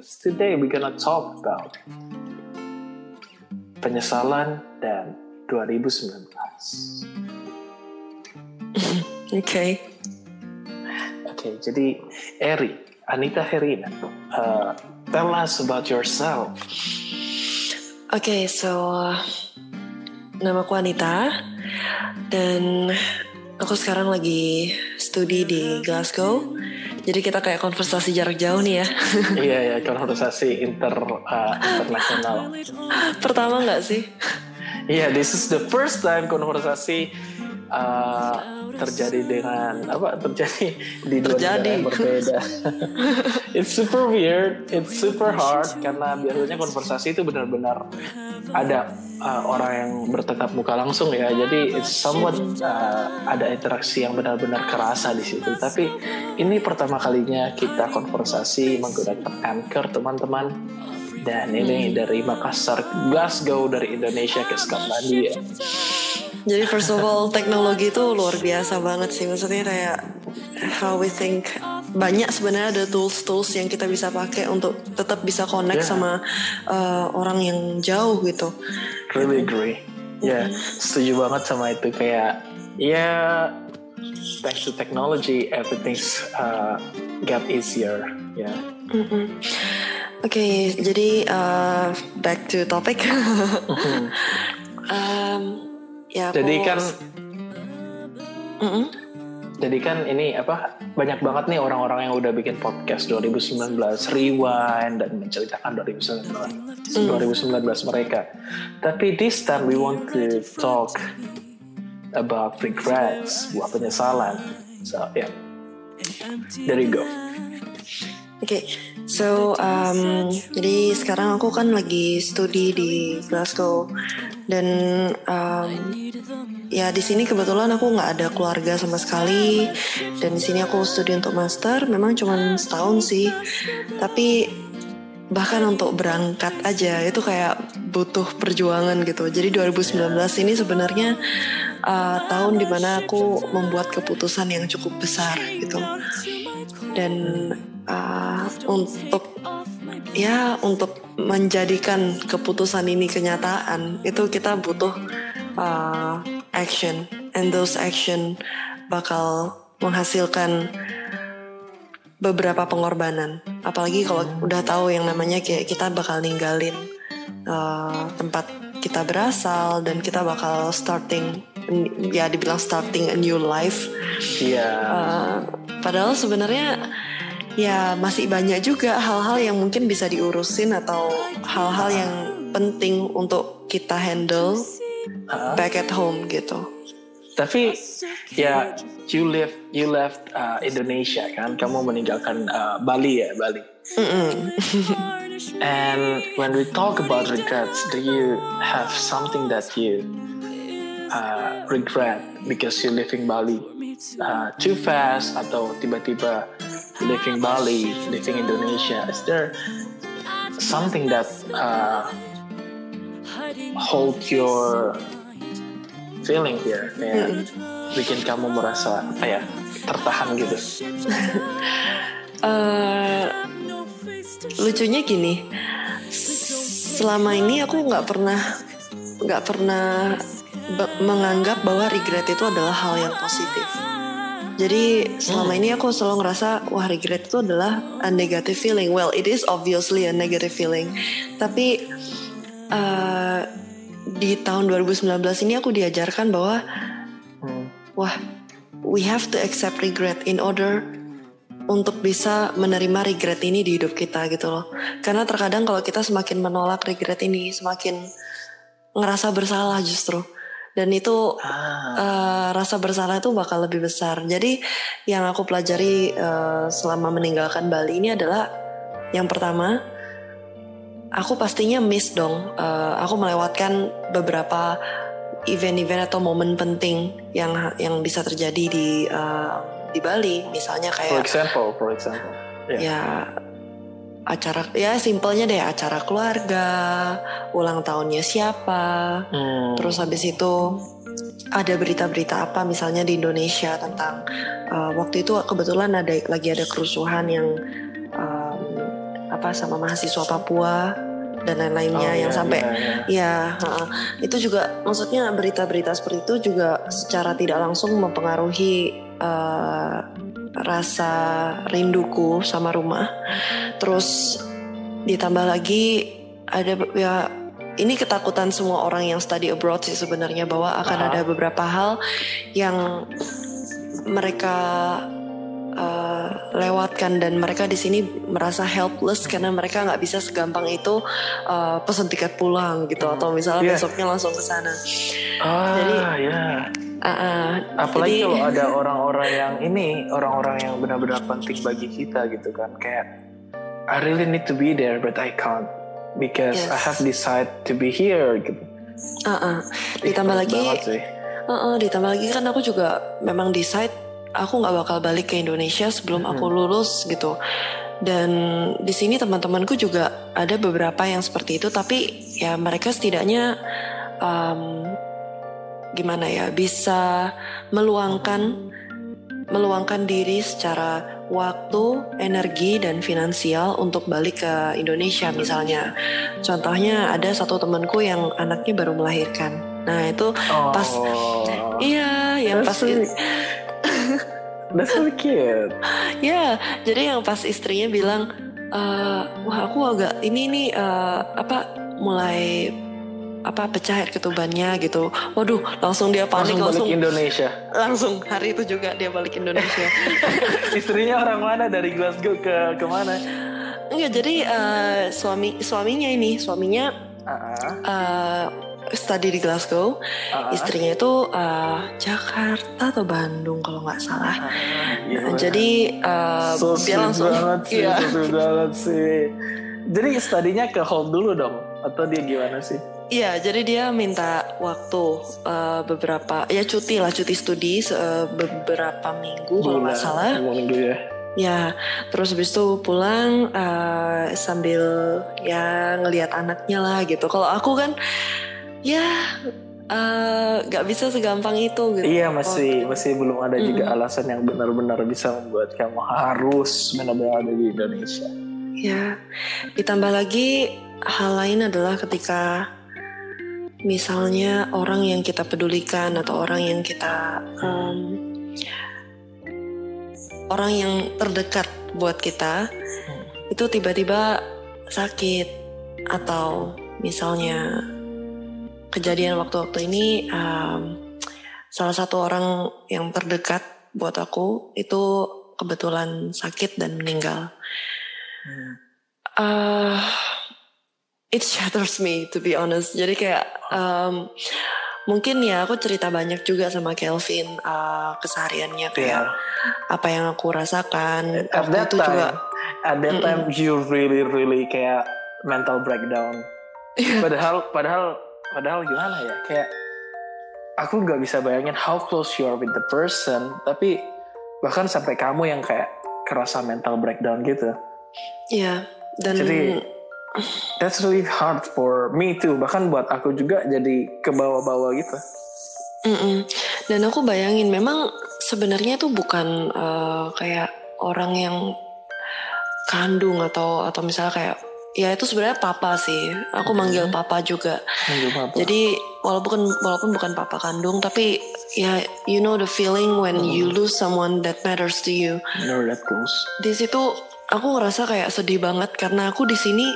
Today we're gonna talk about penyesalan dan 2019. Oke. Oke, jadi Eri, Anita Herina, uh, tell us about yourself. Oke, so nama aku Anita dan aku sekarang lagi studi di Glasgow. Jadi kita kayak konversasi jarak jauh nih ya. iya ya, konversasi inter uh, internasional. Pertama nggak sih? Iya, yeah, this is the first time konversasi uh, terjadi dengan apa terjadi di dua negara yang berbeda. it's super weird, it's super hard karena biasanya konversasi itu benar-benar ada uh, orang yang bertetap muka langsung ya. Jadi it's somewhat uh, ada interaksi yang benar-benar kerasa di situ. Tapi ini pertama kalinya kita konversasi menggunakan Anchor teman-teman. Dan ini hmm. dari Makassar, Glasgow dari Indonesia ke Skotlandia. Jadi first of all teknologi itu luar biasa banget sih maksudnya kayak how we think banyak sebenarnya ada tools-tools yang kita bisa pakai untuk tetap bisa connect yeah. sama uh, orang yang jauh gitu. Really agree. Ya, yeah, mm-hmm. setuju banget sama itu kayak ya yeah, thanks to technology everything's uh, get easier. Ya. Yeah. Mm -hmm. Oke, okay, jadi uh, back to topic. mm-hmm. um, ya jadi kan mm -mm. jadi kan ini apa banyak banget nih orang-orang yang udah bikin podcast 2019 rewind dan menceritakan 2019 mm. 2019 mereka. Tapi this time we want to talk about regrets buah penyesalan. So yeah. There you go. Oke, okay, so um, jadi sekarang aku kan lagi studi di Glasgow. Dan um, ya di sini kebetulan aku nggak ada keluarga sama sekali. Dan di sini aku studi untuk master memang cuma setahun sih, tapi bahkan untuk berangkat aja itu kayak butuh perjuangan gitu. Jadi 2019 ini sebenarnya uh, tahun di mana aku membuat keputusan yang cukup besar gitu. Dan uh, untuk ya untuk menjadikan keputusan ini kenyataan itu kita butuh uh, action. And those action bakal menghasilkan beberapa pengorbanan. Apalagi kalau udah tahu yang namanya kayak kita bakal ninggalin uh, tempat kita berasal dan kita bakal starting ya dibilang starting a new life. Iya. Yeah. uh, Padahal sebenarnya ya masih banyak juga hal-hal yang mungkin bisa diurusin atau hal-hal yang penting untuk kita handle back at home gitu. Tapi ya you left you left uh, Indonesia kan, kamu meninggalkan uh, Bali ya Bali. Mm -mm. And when we talk about regrets, do you have something that you uh, regret because you living Bali? uh, too fast atau tiba-tiba living Bali, living Indonesia? Is there something that uh, hold your feeling here kayak hmm. bikin kamu merasa apa ya tertahan gitu? uh, lucunya gini, selama ini aku nggak pernah nggak pernah menganggap bahwa regret itu adalah hal yang positif. Jadi selama hmm. ini aku selalu ngerasa wah regret itu adalah a negative feeling. Well, it is obviously a negative feeling. Tapi uh, di tahun 2019 ini aku diajarkan bahwa hmm. wah we have to accept regret in order untuk bisa menerima regret ini di hidup kita gitu loh. Karena terkadang kalau kita semakin menolak regret ini, semakin ngerasa bersalah justru dan itu ah. uh, rasa bersalah itu bakal lebih besar. Jadi yang aku pelajari uh, selama meninggalkan Bali ini adalah yang pertama, aku pastinya miss dong. Uh, aku melewatkan beberapa event-event atau momen penting yang yang bisa terjadi di uh, di Bali, misalnya kayak. For example, for example. Yeah. Ya acara ya simpelnya deh acara keluarga ulang tahunnya siapa hmm. terus habis itu ada berita-berita apa misalnya di Indonesia tentang uh, waktu itu kebetulan ada lagi ada kerusuhan yang um, apa sama mahasiswa Papua dan lain-lainnya oh, yang ya, sampai ya, ya. ya itu juga maksudnya berita-berita seperti itu juga secara tidak langsung mempengaruhi uh, rasa rinduku sama rumah terus ditambah lagi ada ya ini ketakutan semua orang yang study abroad sih sebenarnya bahwa akan uh -huh. ada beberapa hal yang mereka uh, lewatkan dan mereka di sini merasa helpless karena mereka nggak bisa segampang itu uh, pesan tiket pulang gitu atau misalnya yeah. besoknya langsung ke sana. Ah, jadi ya. Yeah. Uh, Apalagi jadi, kalau ada orang-orang yang ini orang-orang yang benar-benar penting bagi kita gitu kan kayak I really need to be there but I can't because yes. I have decided to be here gitu. Uh, uh. Ditambah lagi, uh, uh, ditambah lagi kan aku juga memang decide aku nggak bakal balik ke Indonesia sebelum aku hmm. lulus gitu dan di sini teman-temanku juga ada beberapa yang seperti itu tapi ya mereka setidaknya um, gimana ya bisa meluangkan meluangkan diri secara waktu, energi dan finansial untuk balik ke Indonesia misalnya. Contohnya ada satu temanku yang anaknya baru melahirkan. Nah itu pas oh. iya yang pas That's so cute. ya, yeah, jadi yang pas istrinya bilang, uh, wah aku agak ini nih uh, apa mulai apa pecah air ketubannya gitu. Waduh, langsung dia panik langsung, langsung balik Indonesia. Langsung hari itu juga dia balik Indonesia. Istrinya orang mana dari Glasgow ke ke mana? Enggak, jadi uh, suami suaminya ini, suaminya uh -uh. Study di Glasgow. Uh, Istrinya itu uh, Jakarta atau Bandung kalau nggak salah. Uh, nah, jadi uh, so dia langsung banget sih, iya. so banget sih. Jadi studinya ke hall dulu dong atau dia gimana sih? Iya, jadi dia minta waktu uh, beberapa ya cuti lah, cuti studi uh, beberapa minggu kalau nggak salah. Minggu ya. Ya, terus habis itu pulang uh, sambil ya ngelihat anaknya lah gitu. Kalau aku kan ya nggak uh, bisa segampang itu gitu. Iya masih oh. masih belum ada juga mm -hmm. alasan yang benar-benar bisa membuat kamu harus benar-benar ada di Indonesia. Ya, ditambah lagi hal lain adalah ketika misalnya orang yang kita pedulikan atau orang yang kita um, orang yang terdekat buat kita hmm. itu tiba-tiba sakit atau misalnya kejadian waktu-waktu ini um, salah satu orang yang terdekat buat aku itu kebetulan sakit dan meninggal. Hmm. Uh, it shatters me to be honest. Jadi kayak um, mungkin ya aku cerita banyak juga sama Kelvin uh, kesehariannya kayak yeah. apa yang aku rasakan. At that itu time, juga. At that mm -mm. time you really really kayak mental breakdown. Yeah. Padahal padahal padahal gimana ya kayak aku nggak bisa bayangin how close you are with the person tapi bahkan sampai kamu yang kayak kerasa mental breakdown gitu iya dan jadi that's really hard for me too bahkan buat aku juga jadi ke bawah-bawah gitu mm -mm. dan aku bayangin memang sebenarnya itu bukan uh, kayak orang yang kandung atau atau misalnya kayak ya itu sebenarnya papa sih aku manggil hmm. papa juga papa. jadi walaupun walaupun bukan papa kandung tapi ya you know the feeling when hmm. you lose someone that matters to you no, that close. di situ aku ngerasa kayak sedih banget karena aku di sini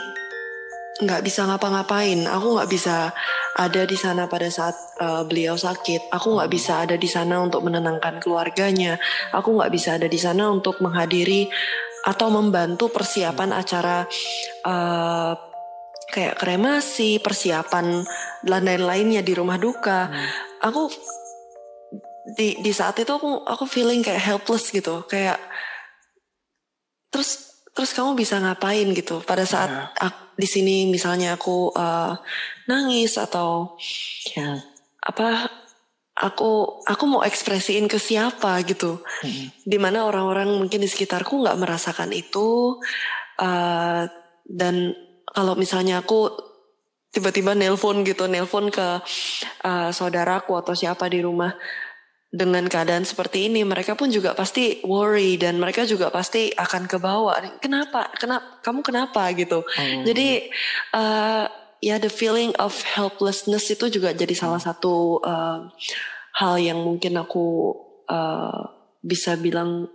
nggak bisa ngapa-ngapain aku nggak bisa ada di sana pada saat uh, beliau sakit aku nggak bisa ada di sana untuk menenangkan keluarganya aku nggak bisa ada di sana untuk menghadiri atau membantu persiapan acara uh, kayak kremasi, persiapan dan lain-lainnya di rumah duka. Hmm. Aku di di saat itu aku aku feeling kayak helpless gitu, kayak terus terus kamu bisa ngapain gitu pada saat yeah. aku, di sini misalnya aku uh, nangis atau yeah. apa aku aku mau ekspresiin ke siapa gitu hmm. di mana orang-orang mungkin di sekitarku nggak merasakan itu uh, dan kalau misalnya aku tiba-tiba nelpon gitu nelpon ke uh, saudaraku atau siapa di rumah dengan keadaan seperti ini mereka pun juga pasti worry dan mereka juga pasti akan kebawa kenapa? Kenapa kamu kenapa gitu? Hmm. jadi uh, ya the feeling of helplessness itu juga jadi salah satu uh, hal yang mungkin aku uh, bisa bilang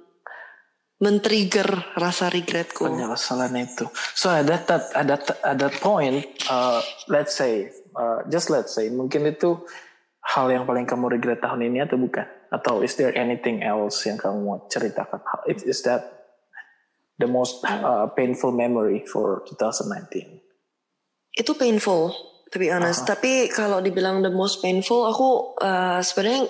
men-trigger rasa regretku. Penyesalan itu. So ada that ada ada point uh, let's say uh, just let's say mungkin itu hal yang paling kamu regret tahun ini atau bukan? Atau is there anything else yang kamu mau ceritakan? Is, is that the most uh, painful memory for 2019? Itu painful, to be honest. Uh -huh. Tapi kalau dibilang the most painful, aku uh, sebenarnya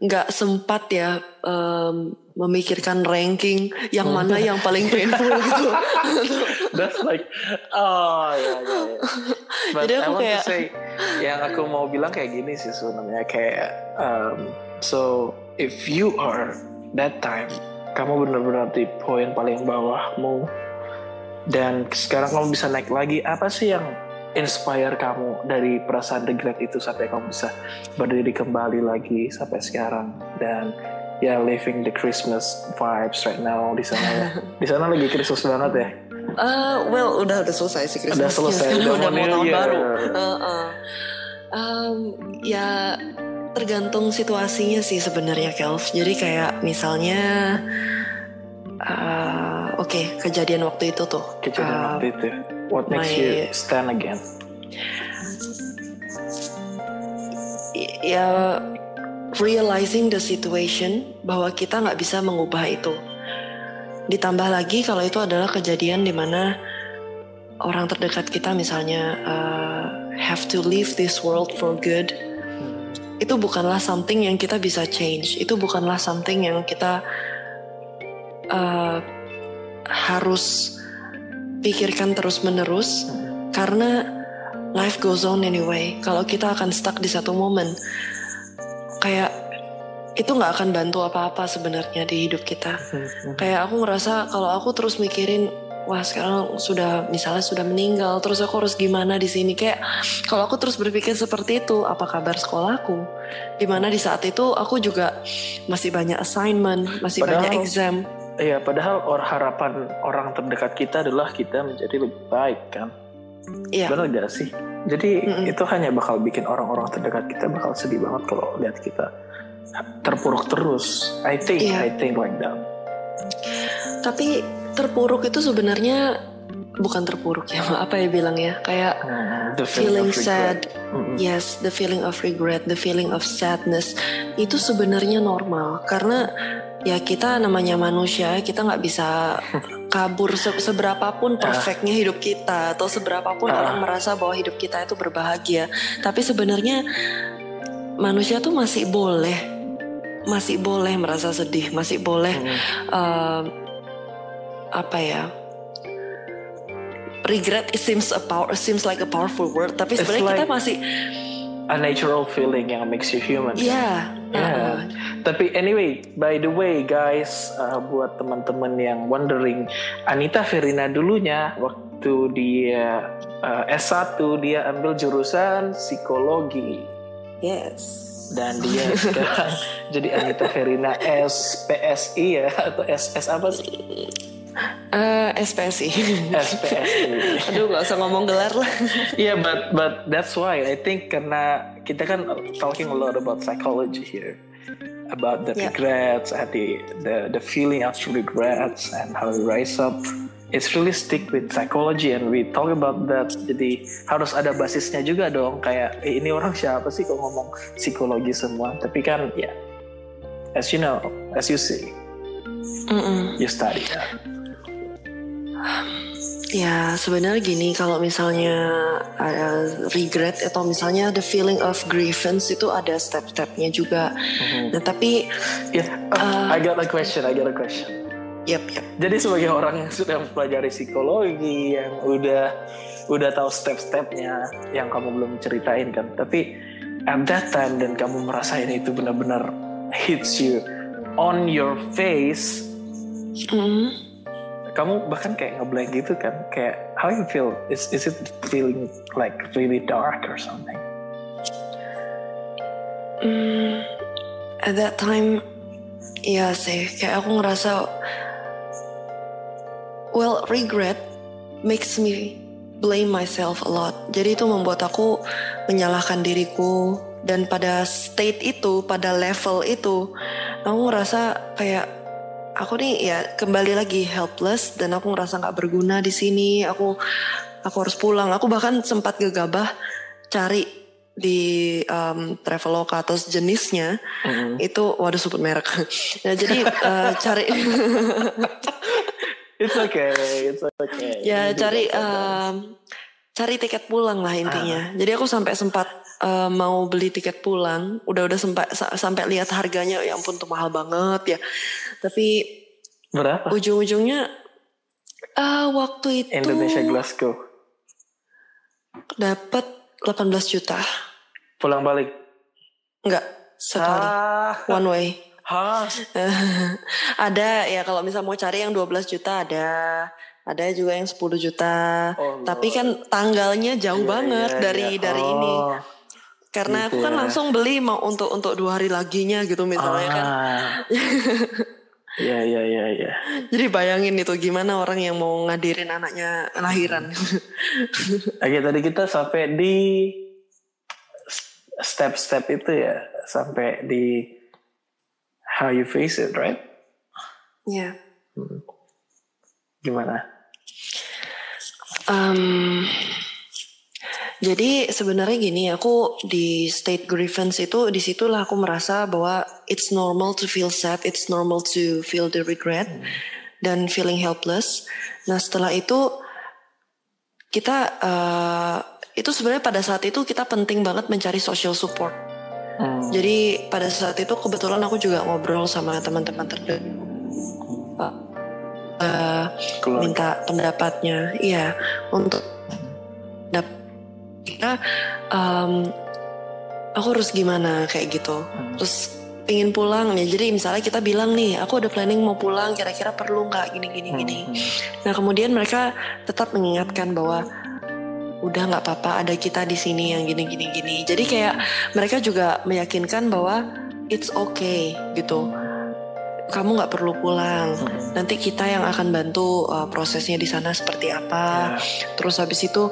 nggak sempat ya um, memikirkan ranking yang oh. mana yang paling painful gitu. That's like, oh ya yeah, yeah, yeah. But Jadi aku I want kayak, to say, yang aku mau bilang kayak gini sih sebenarnya kayak, um, so if you are that time, kamu benar-benar di poin paling bawahmu, dan sekarang kamu bisa naik lagi, apa sih yang inspire kamu dari perasaan regret itu sampai kamu bisa berdiri kembali lagi sampai sekarang dan ya yeah, living the Christmas vibes right now di sana di sana lagi Christmas banget ya Uh, well, udah udah selesai sih Christmas. Udah selesai. udah, udah mau tahun baru. Uh, uh. Um, ya tergantung situasinya sih sebenarnya Kelv. Jadi kayak misalnya, uh, okay, kejadian waktu itu tuh. Kejadian uh, waktu itu. What makes my, you stand again? Ya realizing the situation bahwa kita nggak bisa mengubah itu Ditambah lagi kalau itu adalah kejadian di mana orang terdekat kita misalnya uh, have to leave this world for good. Itu bukanlah something yang kita bisa change. Itu bukanlah something yang kita uh, harus pikirkan terus-menerus karena life goes on anyway. Kalau kita akan stuck di satu momen, kayak itu nggak akan bantu apa-apa sebenarnya di hidup kita. Hmm. Kayak aku ngerasa kalau aku terus mikirin wah sekarang sudah misalnya sudah meninggal terus aku harus gimana di sini kayak kalau aku terus berpikir seperti itu apa kabar sekolahku di mana di saat itu aku juga masih banyak assignment masih padahal, banyak exam iya padahal or harapan orang terdekat kita adalah kita menjadi lebih baik kan iya benar gak sih jadi mm -mm. itu hanya bakal bikin orang-orang terdekat kita bakal sedih banget kalau lihat kita terpuruk terus. I think, yeah. I think like that. Tapi terpuruk itu sebenarnya bukan terpuruk ya, apa ya bilang ya, kayak hmm, the feeling, feeling sad. Mm-hmm. Yes, the feeling of regret, the feeling of sadness itu sebenarnya normal karena ya kita namanya manusia, kita nggak bisa kabur se seberapapun ah. perfectnya hidup kita atau seberapapun uh. orang merasa bahwa hidup kita itu berbahagia. Tapi sebenarnya manusia tuh masih boleh masih boleh merasa sedih, masih boleh hmm. uh, apa ya? Regret it seems a power seems like a powerful word, tapi sebenarnya like kita masih a natural feeling yang makes you human. Iya. Yeah. Yeah. Uh -uh. Tapi anyway, by the way guys, uh, buat teman-teman yang wondering, Anita Verina dulunya waktu dia uh, S1 dia ambil jurusan psikologi. Yes dan dia sekarang jadi Anita Verina SPSI ya atau SS apa sih? Uh, SPSI. SPSI. Aduh nggak usah ngomong gelar lah. Iya, yeah, but but that's why I think karena kita kan talking a lot about psychology here, about the yeah. regrets and the the the feeling after regrets and how we rise up it's really stick with psychology and we talk about that. Jadi harus ada basisnya juga dong. Kayak eh, ini orang siapa sih kok ngomong psikologi semua? Tapi kan ya, as you know, as you see, mm -mm. you study that. Ya sebenarnya gini kalau misalnya uh, regret atau misalnya the feeling of grievance itu ada step-stepnya juga. Mm-hmm. Nah tapi, yeah, uh, uh, I got a question. I got a question Yep, yep. Jadi sebagai orang yang sudah mempelajari psikologi, yang udah udah tahu step-stepnya, yang kamu belum ceritain kan, tapi at that time dan kamu merasain itu benar-benar hits you on your face, mm. Kamu bahkan kayak ngeblank gitu kan, kayak how you feel? Is is it feeling like really dark or something? Mm, at that time Iya sih, kayak aku ngerasa well regret makes me blame myself a lot. Jadi itu membuat aku menyalahkan diriku dan pada state itu, pada level itu, aku ngerasa kayak aku nih ya kembali lagi helpless dan aku ngerasa nggak berguna di sini. Aku aku harus pulang. Aku bahkan sempat gegabah cari di um, Traveloka atau jenisnya mm-hmm. itu waduh sebut merek. nah, jadi uh, cari It's okay, it's okay. Ya cari um, cari tiket pulang lah intinya. Ah. Jadi aku sampai sempat uh, mau beli tiket pulang, udah udah sempat sampai lihat harganya, ya ampun tuh mahal banget ya. Tapi berapa? Ujung-ujungnya uh, waktu itu Indonesia Glasgow dapat 18 juta. Pulang balik? Enggak, sekali. Ah. One way. Hah? ada ya kalau misal mau cari yang 12 juta ada. Ada juga yang 10 juta. Oh, Tapi kan tanggalnya jauh yeah, banget yeah, dari yeah. dari oh. ini. Karena gitu aku kan ya. langsung beli mau untuk untuk dua hari laginya gitu misalnya kan. ah. kan. Iya iya iya iya. Jadi bayangin itu gimana orang yang mau ngadirin anaknya lahiran. Oke tadi kita sampai di step-step itu ya sampai di how you face it, right? Iya. Yeah. Hmm. Gimana? Um, jadi sebenarnya gini, aku di state grievance itu di situlah aku merasa bahwa it's normal to feel sad, it's normal to feel the regret hmm. dan feeling helpless. Nah setelah itu kita uh, itu sebenarnya pada saat itu kita penting banget mencari social support. Hmm. Jadi pada saat itu kebetulan aku juga ngobrol sama teman-teman terdekat, uh, minta pendapatnya, iya untuk kita um, aku harus gimana kayak gitu. Hmm. Terus ingin pulang nih. Jadi misalnya kita bilang nih, aku udah planning mau pulang, kira-kira perlu nggak gini gini gini. Hmm. Nah kemudian mereka tetap mengingatkan bahwa udah nggak apa-apa ada kita di sini yang gini gini gini jadi kayak mereka juga meyakinkan bahwa it's okay gitu kamu nggak perlu pulang hmm. nanti kita yang akan bantu uh, prosesnya di sana seperti apa yeah. terus habis itu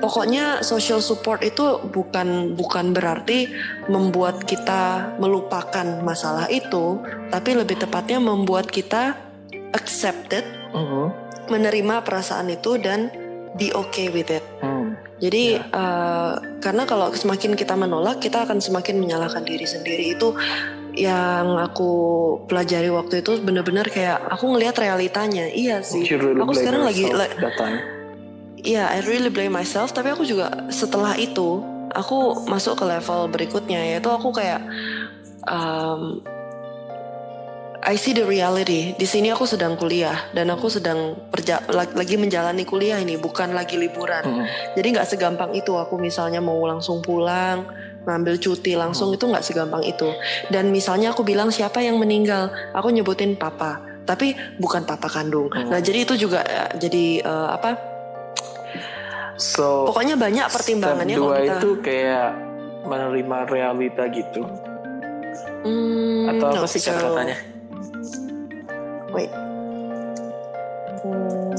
pokoknya social support itu bukan bukan berarti membuat kita melupakan masalah itu tapi lebih tepatnya membuat kita accepted uh -huh. menerima perasaan itu dan be okay with it. Hmm. Jadi yeah. Uh, karena kalau semakin kita menolak, kita akan semakin menyalahkan diri sendiri. Itu yang aku pelajari waktu itu benar-benar kayak aku ngelihat realitanya. Iya sih. Really aku sekarang lagi Iya, I really blame myself. Tapi aku juga setelah itu aku masuk ke level berikutnya yaitu aku kayak um, I see the reality. Di sini aku sedang kuliah dan aku sedang perja lagi menjalani kuliah ini, bukan lagi liburan. Hmm. Jadi nggak segampang itu. Aku misalnya mau langsung pulang, ngambil cuti langsung itu nggak segampang itu. Dan misalnya aku bilang siapa yang meninggal, aku nyebutin papa, tapi bukan papa kandung. Hmm. Nah jadi itu juga uh, jadi uh, apa? So pokoknya banyak pertimbangannya. Dua kita... itu kayak menerima realita gitu. Hmm, Atau apa no, sih? So, wait hmm.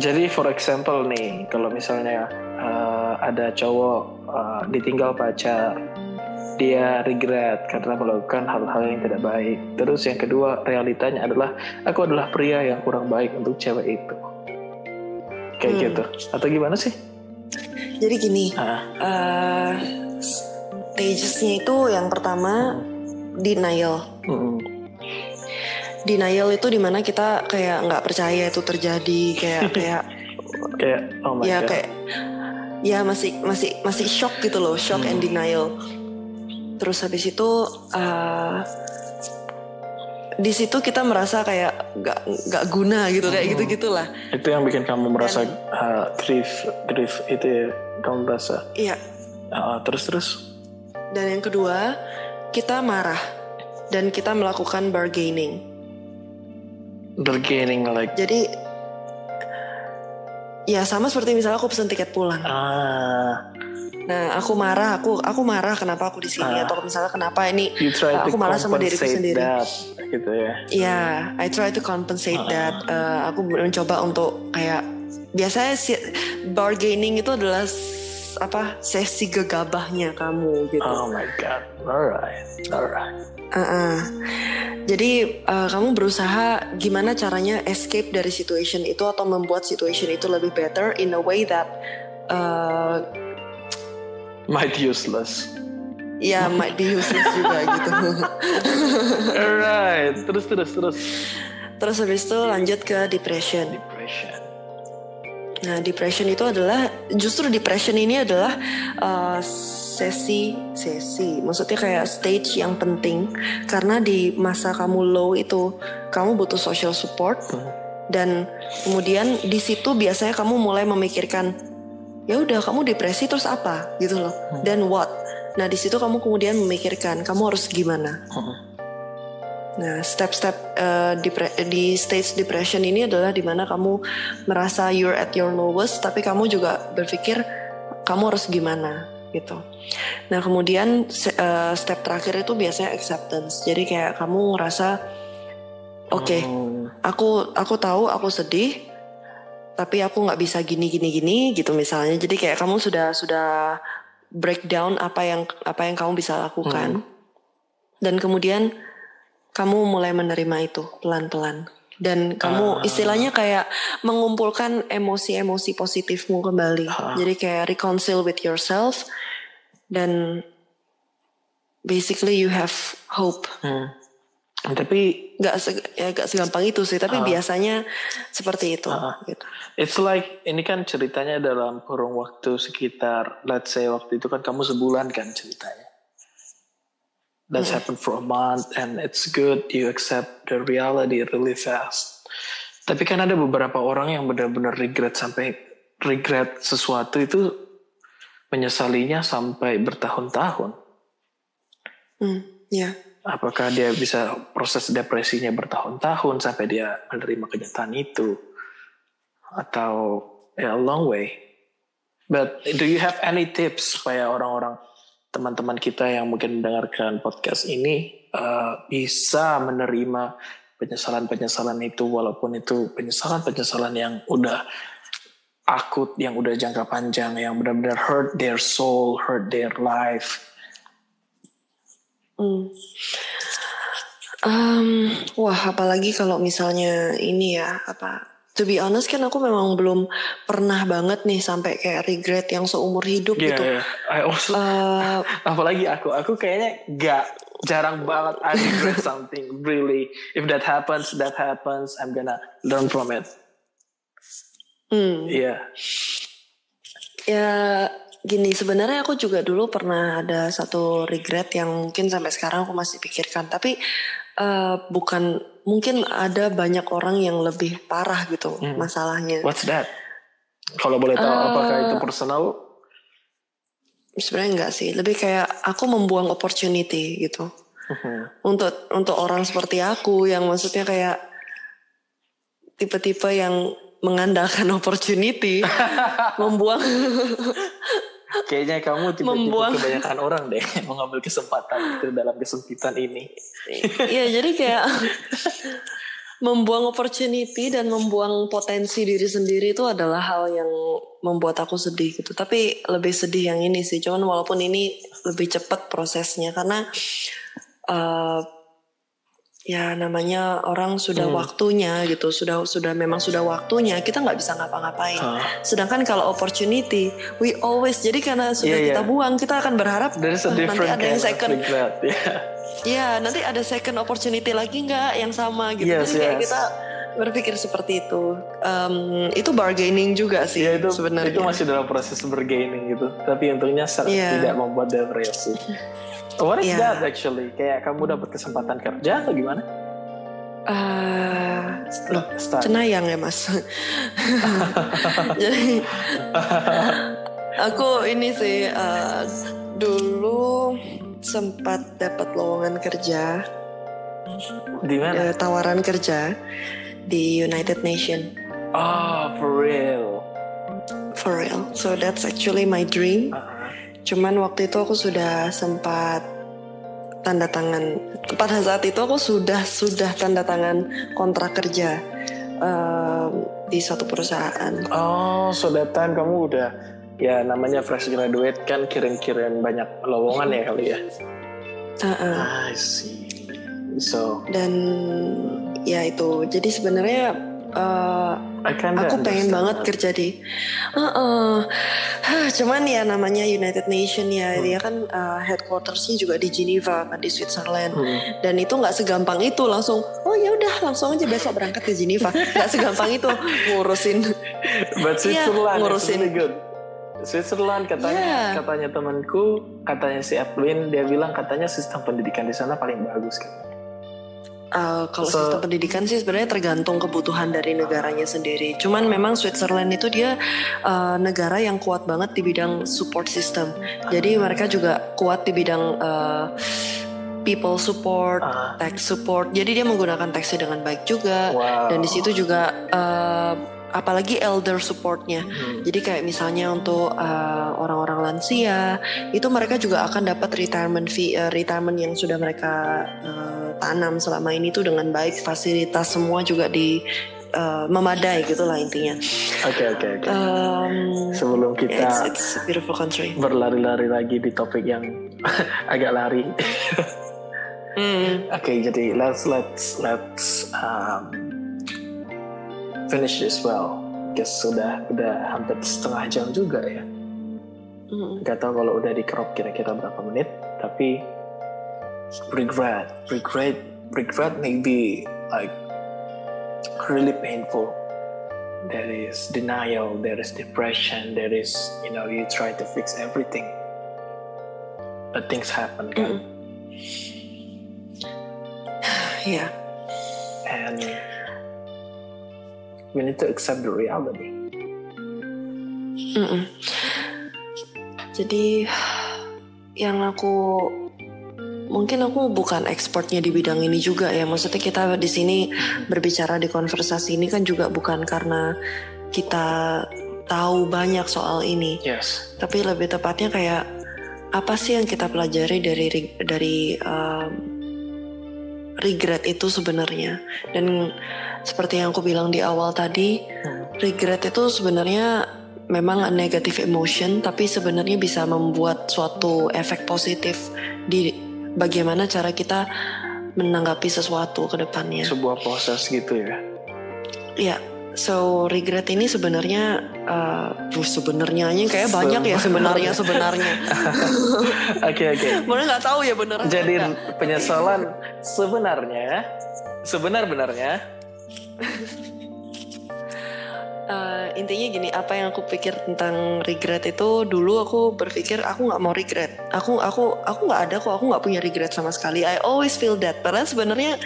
Jadi for example nih kalau misalnya uh, ada cowok uh, ditinggal pacar dia regret karena melakukan hal-hal yang tidak baik. Terus yang kedua realitanya adalah aku adalah pria yang kurang baik untuk cewek itu. Kayak hmm. gitu. Atau gimana sih? Jadi gini, uh, stagesnya itu yang pertama denial. Hmm. Denial itu di mana kita kayak nggak percaya itu terjadi kayak kayak kayak oh my ya God. kayak ya masih masih masih shock gitu loh shock hmm. and denial. Terus habis itu uh, di situ kita merasa kayak nggak nggak guna gitu kayak hmm. gitu gitulah. Itu yang bikin kamu merasa Dan, uh, grief grief itu ya kamu merasa. Iya. Uh, terus terus. Dan yang kedua kita marah dan kita melakukan bargaining. Bargaining like. Jadi ya sama seperti misalnya aku pesen tiket pulang. Ah. Nah, aku marah, aku aku marah kenapa aku di sini Ah. atau misalnya kenapa ini You try aku to malah sama diriku sendiri. that, gitu ya. Iya, I try to compensate Ah. that. Eh, aku mencoba untuk kayak biasanya si bargaining itu adalah apa sesi gegabahnya kamu gitu. Oh my god. Alright, alright. Uh-uh. Jadi eh, kamu berusaha gimana caranya escape dari situation itu atau membuat situation itu lebih better in a way that eh, Might useless. ya might be useless juga gitu. Alright, terus terus terus. Terus habis itu lanjut ke depression. Depression. Nah, depression itu adalah justru depression ini adalah uh, sesi sesi, maksudnya kayak stage yang penting. Karena di masa kamu low itu kamu butuh social support. Dan kemudian di situ biasanya kamu mulai memikirkan ya udah kamu depresi terus apa? Gitu loh, dan what? Nah di situ kamu kemudian memikirkan kamu harus gimana. Nah, step-step uh, di stage depression ini adalah di mana kamu merasa you're at your lowest, tapi kamu juga berpikir kamu harus gimana gitu. Nah, kemudian uh, step terakhir itu biasanya acceptance. Jadi kayak kamu ngerasa, oke, Hmm. aku aku tahu aku sedih, tapi aku nggak bisa gini gini gini gitu misalnya. Jadi kayak kamu sudah sudah breakdown apa yang apa yang kamu bisa lakukan, dan kemudian kamu mulai menerima itu pelan-pelan dan kamu Ah. istilahnya kayak mengumpulkan emosi-emosi positifmu kembali Ah. jadi kayak reconcile with yourself dan basically you have hope Hmm. Tapi nggak se- ya nggak segampang itu sih tapi biasanya seperti itu Ah. gitu. It's like ini kan ceritanya dalam kurung waktu sekitar let's say waktu itu kan kamu sebulan kan ceritanya. That's happened for a month and it's good you accept the reality really fast. Tapi kan ada beberapa orang yang benar-benar regret sampai regret sesuatu itu menyesalinya sampai bertahun-tahun. Hmm, ya Apakah dia bisa proses depresinya bertahun-tahun sampai dia menerima kenyataan itu? Atau ya a long way. But do you have any tips supaya orang-orang teman-teman kita yang mungkin mendengarkan podcast ini uh, bisa menerima penyesalan-penyesalan itu walaupun itu penyesalan-penyesalan yang udah akut, yang udah jangka panjang, yang benar-benar hurt their soul, hurt their life. Hmm. Um, wah, apalagi kalau misalnya ini ya apa? To be honest kan aku memang belum pernah banget nih sampai kayak regret yang seumur hidup Iya, gitu. iya. I also Eh, apalagi aku aku kayaknya gak jarang banget I regret something really if that happens that happens I'm gonna learn from it hmm, iya ya gini sebenarnya aku juga dulu pernah ada satu regret yang mungkin sampai sekarang aku masih pikirkan. Tapi eh, bukan mungkin ada banyak orang yang lebih parah gitu Hmm. masalahnya. what's that kalau boleh tahu Eh, apakah itu personal Sebenarnya enggak sih, lebih kayak aku membuang opportunity gitu. Mhm. untuk untuk orang seperti aku yang maksudnya kayak tipe-tipe yang mengandalkan opportunity membuang kayaknya kamu tipe-tipe Membuang. kebanyakan orang deh mengambil kesempatan itu dalam kesempitan ini Iya jadi kayak membuang opportunity dan membuang potensi diri sendiri itu adalah hal yang membuat aku sedih gitu. Tapi lebih sedih yang ini sih. Cuman walaupun ini lebih cepat prosesnya karena eh, ya namanya orang sudah Hmm. waktunya gitu. Sudah sudah memang sudah waktunya. Kita nggak bisa ngapa-ngapain. Hah. Sedangkan kalau opportunity, we always jadi karena sudah Iya, kita iya. buang, kita akan berharap there's a "Ah, nanti ada yang second regret yeah. Ya, nanti ada second opportunity lagi nggak yang sama gitu. Yes, Jadi kayak yes. kita berpikir seperti itu. Em, itu bargaining juga sih Ya itu sebenarnya. itu masih dalam proses bergaining gitu. Tapi untungnya sangat Iya. tidak membuat depresi. What is Iya. that actually? Kayak kamu dapat kesempatan kerja atau gimana? Eh, loh, Start. cenayang ya mas. Jadi aku ini sih eh, dulu sempat dapat lowongan kerja, Di mana? eh, tawaran kerja di United Nation. Oh, for real. for real. So that's actually my dream. Uh-huh. Cuman waktu itu aku sudah sempat tanda tangan. Pada saat itu aku sudah sudah tanda tangan kontrak kerja um, di satu perusahaan. Oh, so that time kamu udah ya namanya fresh graduate kan kirim-kirim banyak lowongan ya kali ya. Uh-uh. I see. So. Dan ya itu. Jadi sebenarnya uh, aku pengen banget that. kerja di uh, uh, huh, cuman ya namanya United Nation ya hmm. dia kan uh, headquartersnya juga di Geneva kan di Switzerland hmm. dan itu nggak segampang itu langsung oh ya udah langsung aja besok berangkat ke Geneva nggak segampang itu ngurusin But iya, Switzerland ngurusin really good. Switzerland katanya yeah. katanya temanku katanya si Evelyn dia bilang katanya sistem pendidikan di sana paling bagus kan Uh, kalau so, sistem pendidikan sih sebenarnya tergantung kebutuhan dari negaranya sendiri. Cuman memang Switzerland itu dia uh, negara yang kuat banget di bidang support system. Jadi mereka juga kuat di bidang uh, people support, uh. tax support. Jadi dia menggunakan taxnya dengan baik juga. Wow. Dan di situ juga uh, apalagi elder supportnya. Hmm. Jadi kayak misalnya untuk orang orang-orang lansia itu mereka juga akan dapat retirement fee, uh, retirement yang sudah mereka uh, tanam selama ini tuh dengan baik fasilitas semua juga di uh, memadai gitulah intinya. Oke oke oke. Sebelum kita it's, it's beautiful country. berlari-lari lagi di topik yang agak lari. mm. Oke okay, jadi let's let's let's um, finish this well. Guess sudah udah hampir setengah jam juga ya. Mm. Gak tau kalau udah di crop kira-kira berapa menit, tapi regret regret regret may be like really painful there is denial there is depression there is you know you try to fix everything but things happen kan mm. yeah and we need to accept the reality mm -mm. jadi yang aku mungkin aku bukan ekspornya di bidang ini juga ya. Maksudnya kita di sini berbicara di konversasi ini kan juga bukan karena kita tahu banyak soal ini. Yes. Tapi lebih tepatnya kayak apa sih yang kita pelajari dari dari um, regret itu sebenarnya. Dan seperti yang aku bilang di awal tadi, hmm. regret itu sebenarnya memang negative emotion tapi sebenarnya bisa membuat suatu efek positif di bagaimana cara kita menanggapi sesuatu ke depannya. Sebuah proses gitu ya. Iya. So regret ini sebenarnya uh, sebenarnya kayak banyak ya sebenarnya sebenarnya. Oke oke. Mana nggak tahu ya benar. Jadi penyesalan sebenarnya sebenar-benarnya uh, intinya gini apa yang aku pikir tentang regret itu dulu aku berpikir aku nggak mau regret aku aku aku nggak ada kok aku nggak punya regret sama sekali I always feel that padahal sebenarnya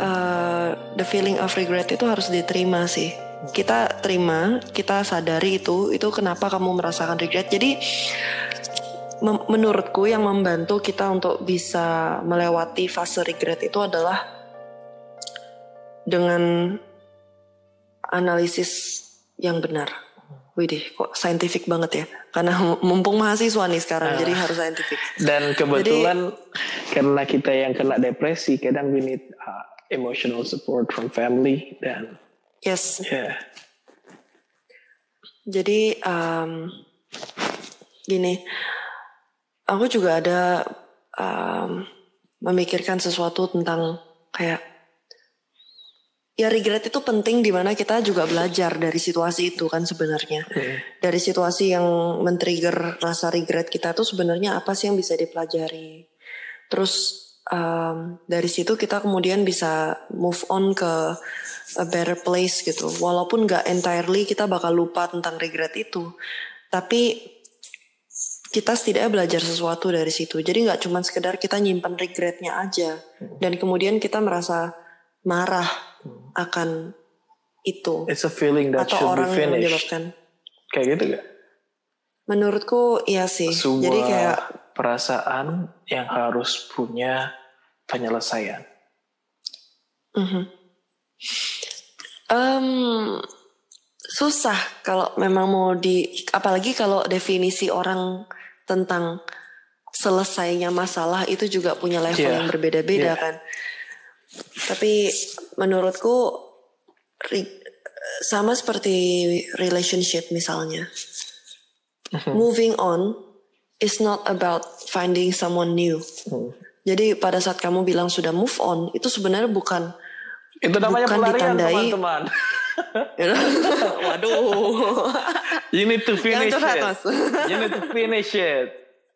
uh, the feeling of regret itu harus diterima sih kita terima kita sadari itu itu kenapa kamu merasakan regret jadi menurutku yang membantu kita untuk bisa melewati fase regret itu adalah dengan analisis yang benar. Widih, kok saintifik banget ya? Karena mumpung mahasiswa nih sekarang, uh, jadi harus saintifik. Dan kebetulan jadi, karena kita yang kena depresi, kadang we need uh, emotional support from family dan. Yes. Yeah. Jadi um, gini, aku juga ada um, memikirkan sesuatu tentang kayak ya regret itu penting di mana kita juga belajar dari situasi itu kan sebenarnya. Hmm. Dari situasi yang men-trigger rasa regret kita tuh sebenarnya apa sih yang bisa dipelajari. Terus um, dari situ kita kemudian bisa move on ke a better place gitu. Walaupun gak entirely kita bakal lupa tentang regret itu. Tapi kita setidaknya belajar sesuatu dari situ. Jadi nggak cuma sekedar kita nyimpan regretnya aja. Dan kemudian kita merasa marah akan itu. It's a feeling that atau should orang be finished. yang menyebabkan. Kayak gitu gak? Menurutku iya sih. Sebuah Jadi kayak perasaan yang harus punya penyelesaian. Mm -hmm. um, susah kalau memang mau di apalagi kalau definisi orang tentang selesainya masalah itu juga punya level yeah. yang berbeda-beda yeah. kan. Tapi menurutku sama seperti relationship misalnya. Mm-hmm. Moving on is not about finding someone new. Mm. Jadi pada saat kamu bilang sudah move on, itu sebenarnya bukan itu namanya bukan pelarian teman-teman. Waduh. You need to finish it. You need to finish it.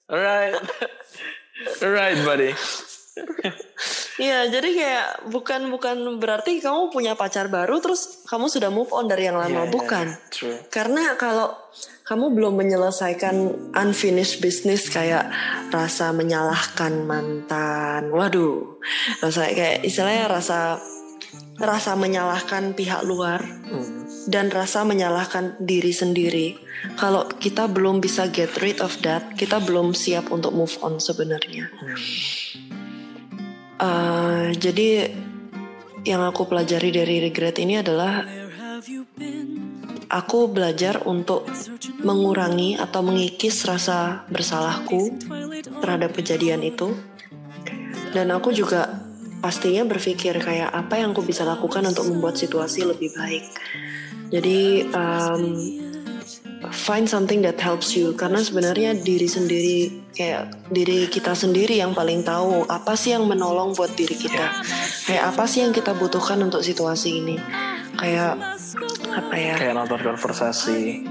Alright. Alright, buddy. Iya, jadi kayak bukan bukan berarti kamu punya pacar baru terus kamu sudah move on dari yang lama, yeah, bukan. Yeah, true. Karena kalau kamu belum menyelesaikan unfinished business kayak rasa menyalahkan mantan. Waduh. Rasa kayak istilahnya rasa rasa menyalahkan pihak luar hmm. dan rasa menyalahkan diri sendiri. Kalau kita belum bisa get rid of that, kita belum siap untuk move on sebenarnya. Hmm. Uh, jadi yang aku pelajari dari regret ini adalah aku belajar untuk mengurangi atau mengikis rasa bersalahku terhadap kejadian itu. Dan aku juga pastinya berpikir kayak apa yang aku bisa lakukan untuk membuat situasi lebih baik. Jadi um, find something that helps you karena sebenarnya diri sendiri kayak diri kita sendiri yang paling tahu apa sih yang menolong buat diri kita. Kayak apa sih yang kita butuhkan untuk situasi ini. Kayak apa ya? Kayak nonton konversasi.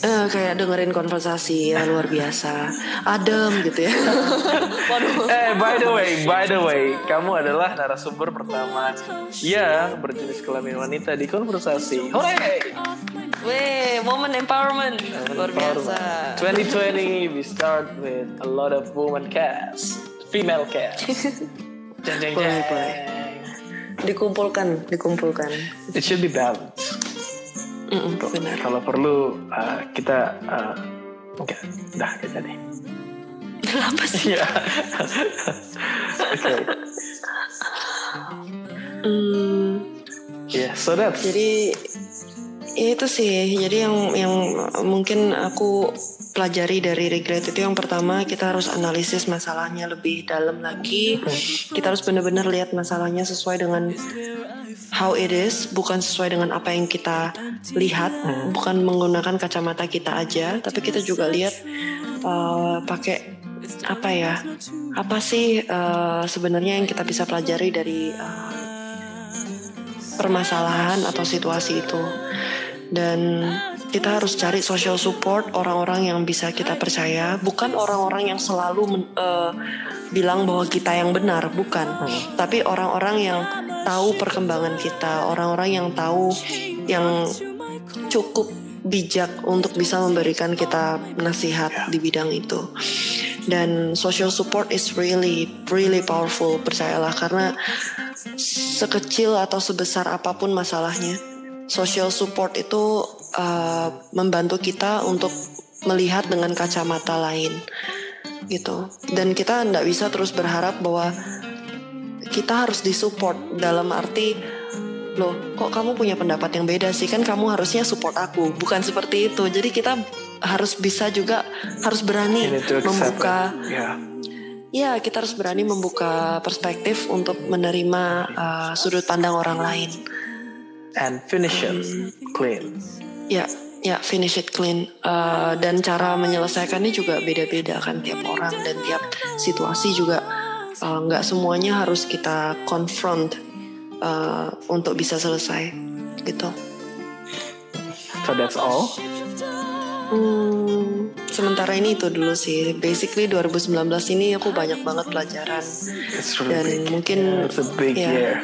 Uh, kayak dengerin konversasi ya luar biasa. Adem gitu ya. Eh by the way by the way kamu adalah narasumber pertama. Ya berjenis kelamin wanita di konversasi. Hore Weh, moment empowerment. Luar biasa. 2020 we start with a lot of woman cast, female cast. jeng jeng jeng. Dikumpulkan, dikumpulkan. It should be balanced. Mm benar. Kalau perlu uh, kita uh, enggak, dah kita deh. Apa sih? Iya. Oke. Yeah, so that. Jadi ya itu sih. Jadi yang yang mungkin aku pelajari dari regret itu yang pertama kita harus analisis masalahnya lebih dalam lagi. Kita harus benar-benar lihat masalahnya sesuai dengan how it is, bukan sesuai dengan apa yang kita lihat, bukan menggunakan kacamata kita aja, tapi kita juga lihat uh, pakai apa ya, apa sih uh, sebenarnya yang kita bisa pelajari dari uh, permasalahan atau situasi itu, dan kita harus cari social support orang-orang yang bisa kita percaya, bukan orang-orang yang selalu uh, bilang bahwa kita yang benar, bukan, hmm. tapi orang-orang yang tahu perkembangan kita, orang-orang yang tahu yang cukup bijak untuk bisa memberikan kita nasihat di bidang itu. Dan social support is really really powerful, percayalah karena sekecil atau sebesar apa pun masalahnya, social support itu uh, membantu kita untuk melihat dengan kacamata lain gitu. Dan kita tidak bisa terus berharap bahwa kita harus disupport dalam arti loh kok kamu punya pendapat yang beda sih? Kan kamu harusnya support aku. Bukan seperti itu. Jadi kita harus bisa juga harus berani membuka yeah. ya. Kita harus berani membuka perspektif untuk menerima uh, sudut pandang orang lain. And finish it clean ya ya finish it clean uh, dan cara menyelesaikannya juga beda-beda kan tiap orang dan tiap situasi juga Eh, nggak uh, semuanya harus kita confront uh, untuk bisa selesai gitu. So that's all. Hmm, sementara ini itu dulu sih. Basically 2019 ini aku banyak banget pelajaran really dan big. mungkin yeah, it's a big yeah. year.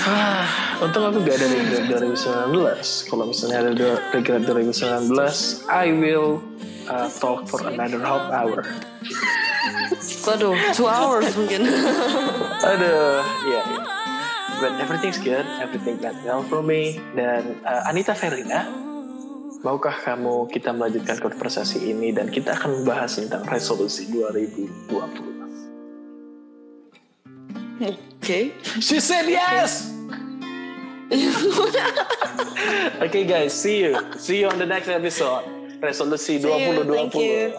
untung aku gak ada regret 2019. Kalau misalnya ada regret 2019, I will uh, talk for another half hour. Waduh, two hours mungkin. Aduh, ya. Yeah, But everything's good, everything went well for me. Dan uh, Anita Verina, maukah kamu kita melanjutkan konversasi ini dan kita akan membahas tentang resolusi 2020? Oke. Okay. She said yes. Okay guys, see you. See you on the next episode. Resolusi 2020.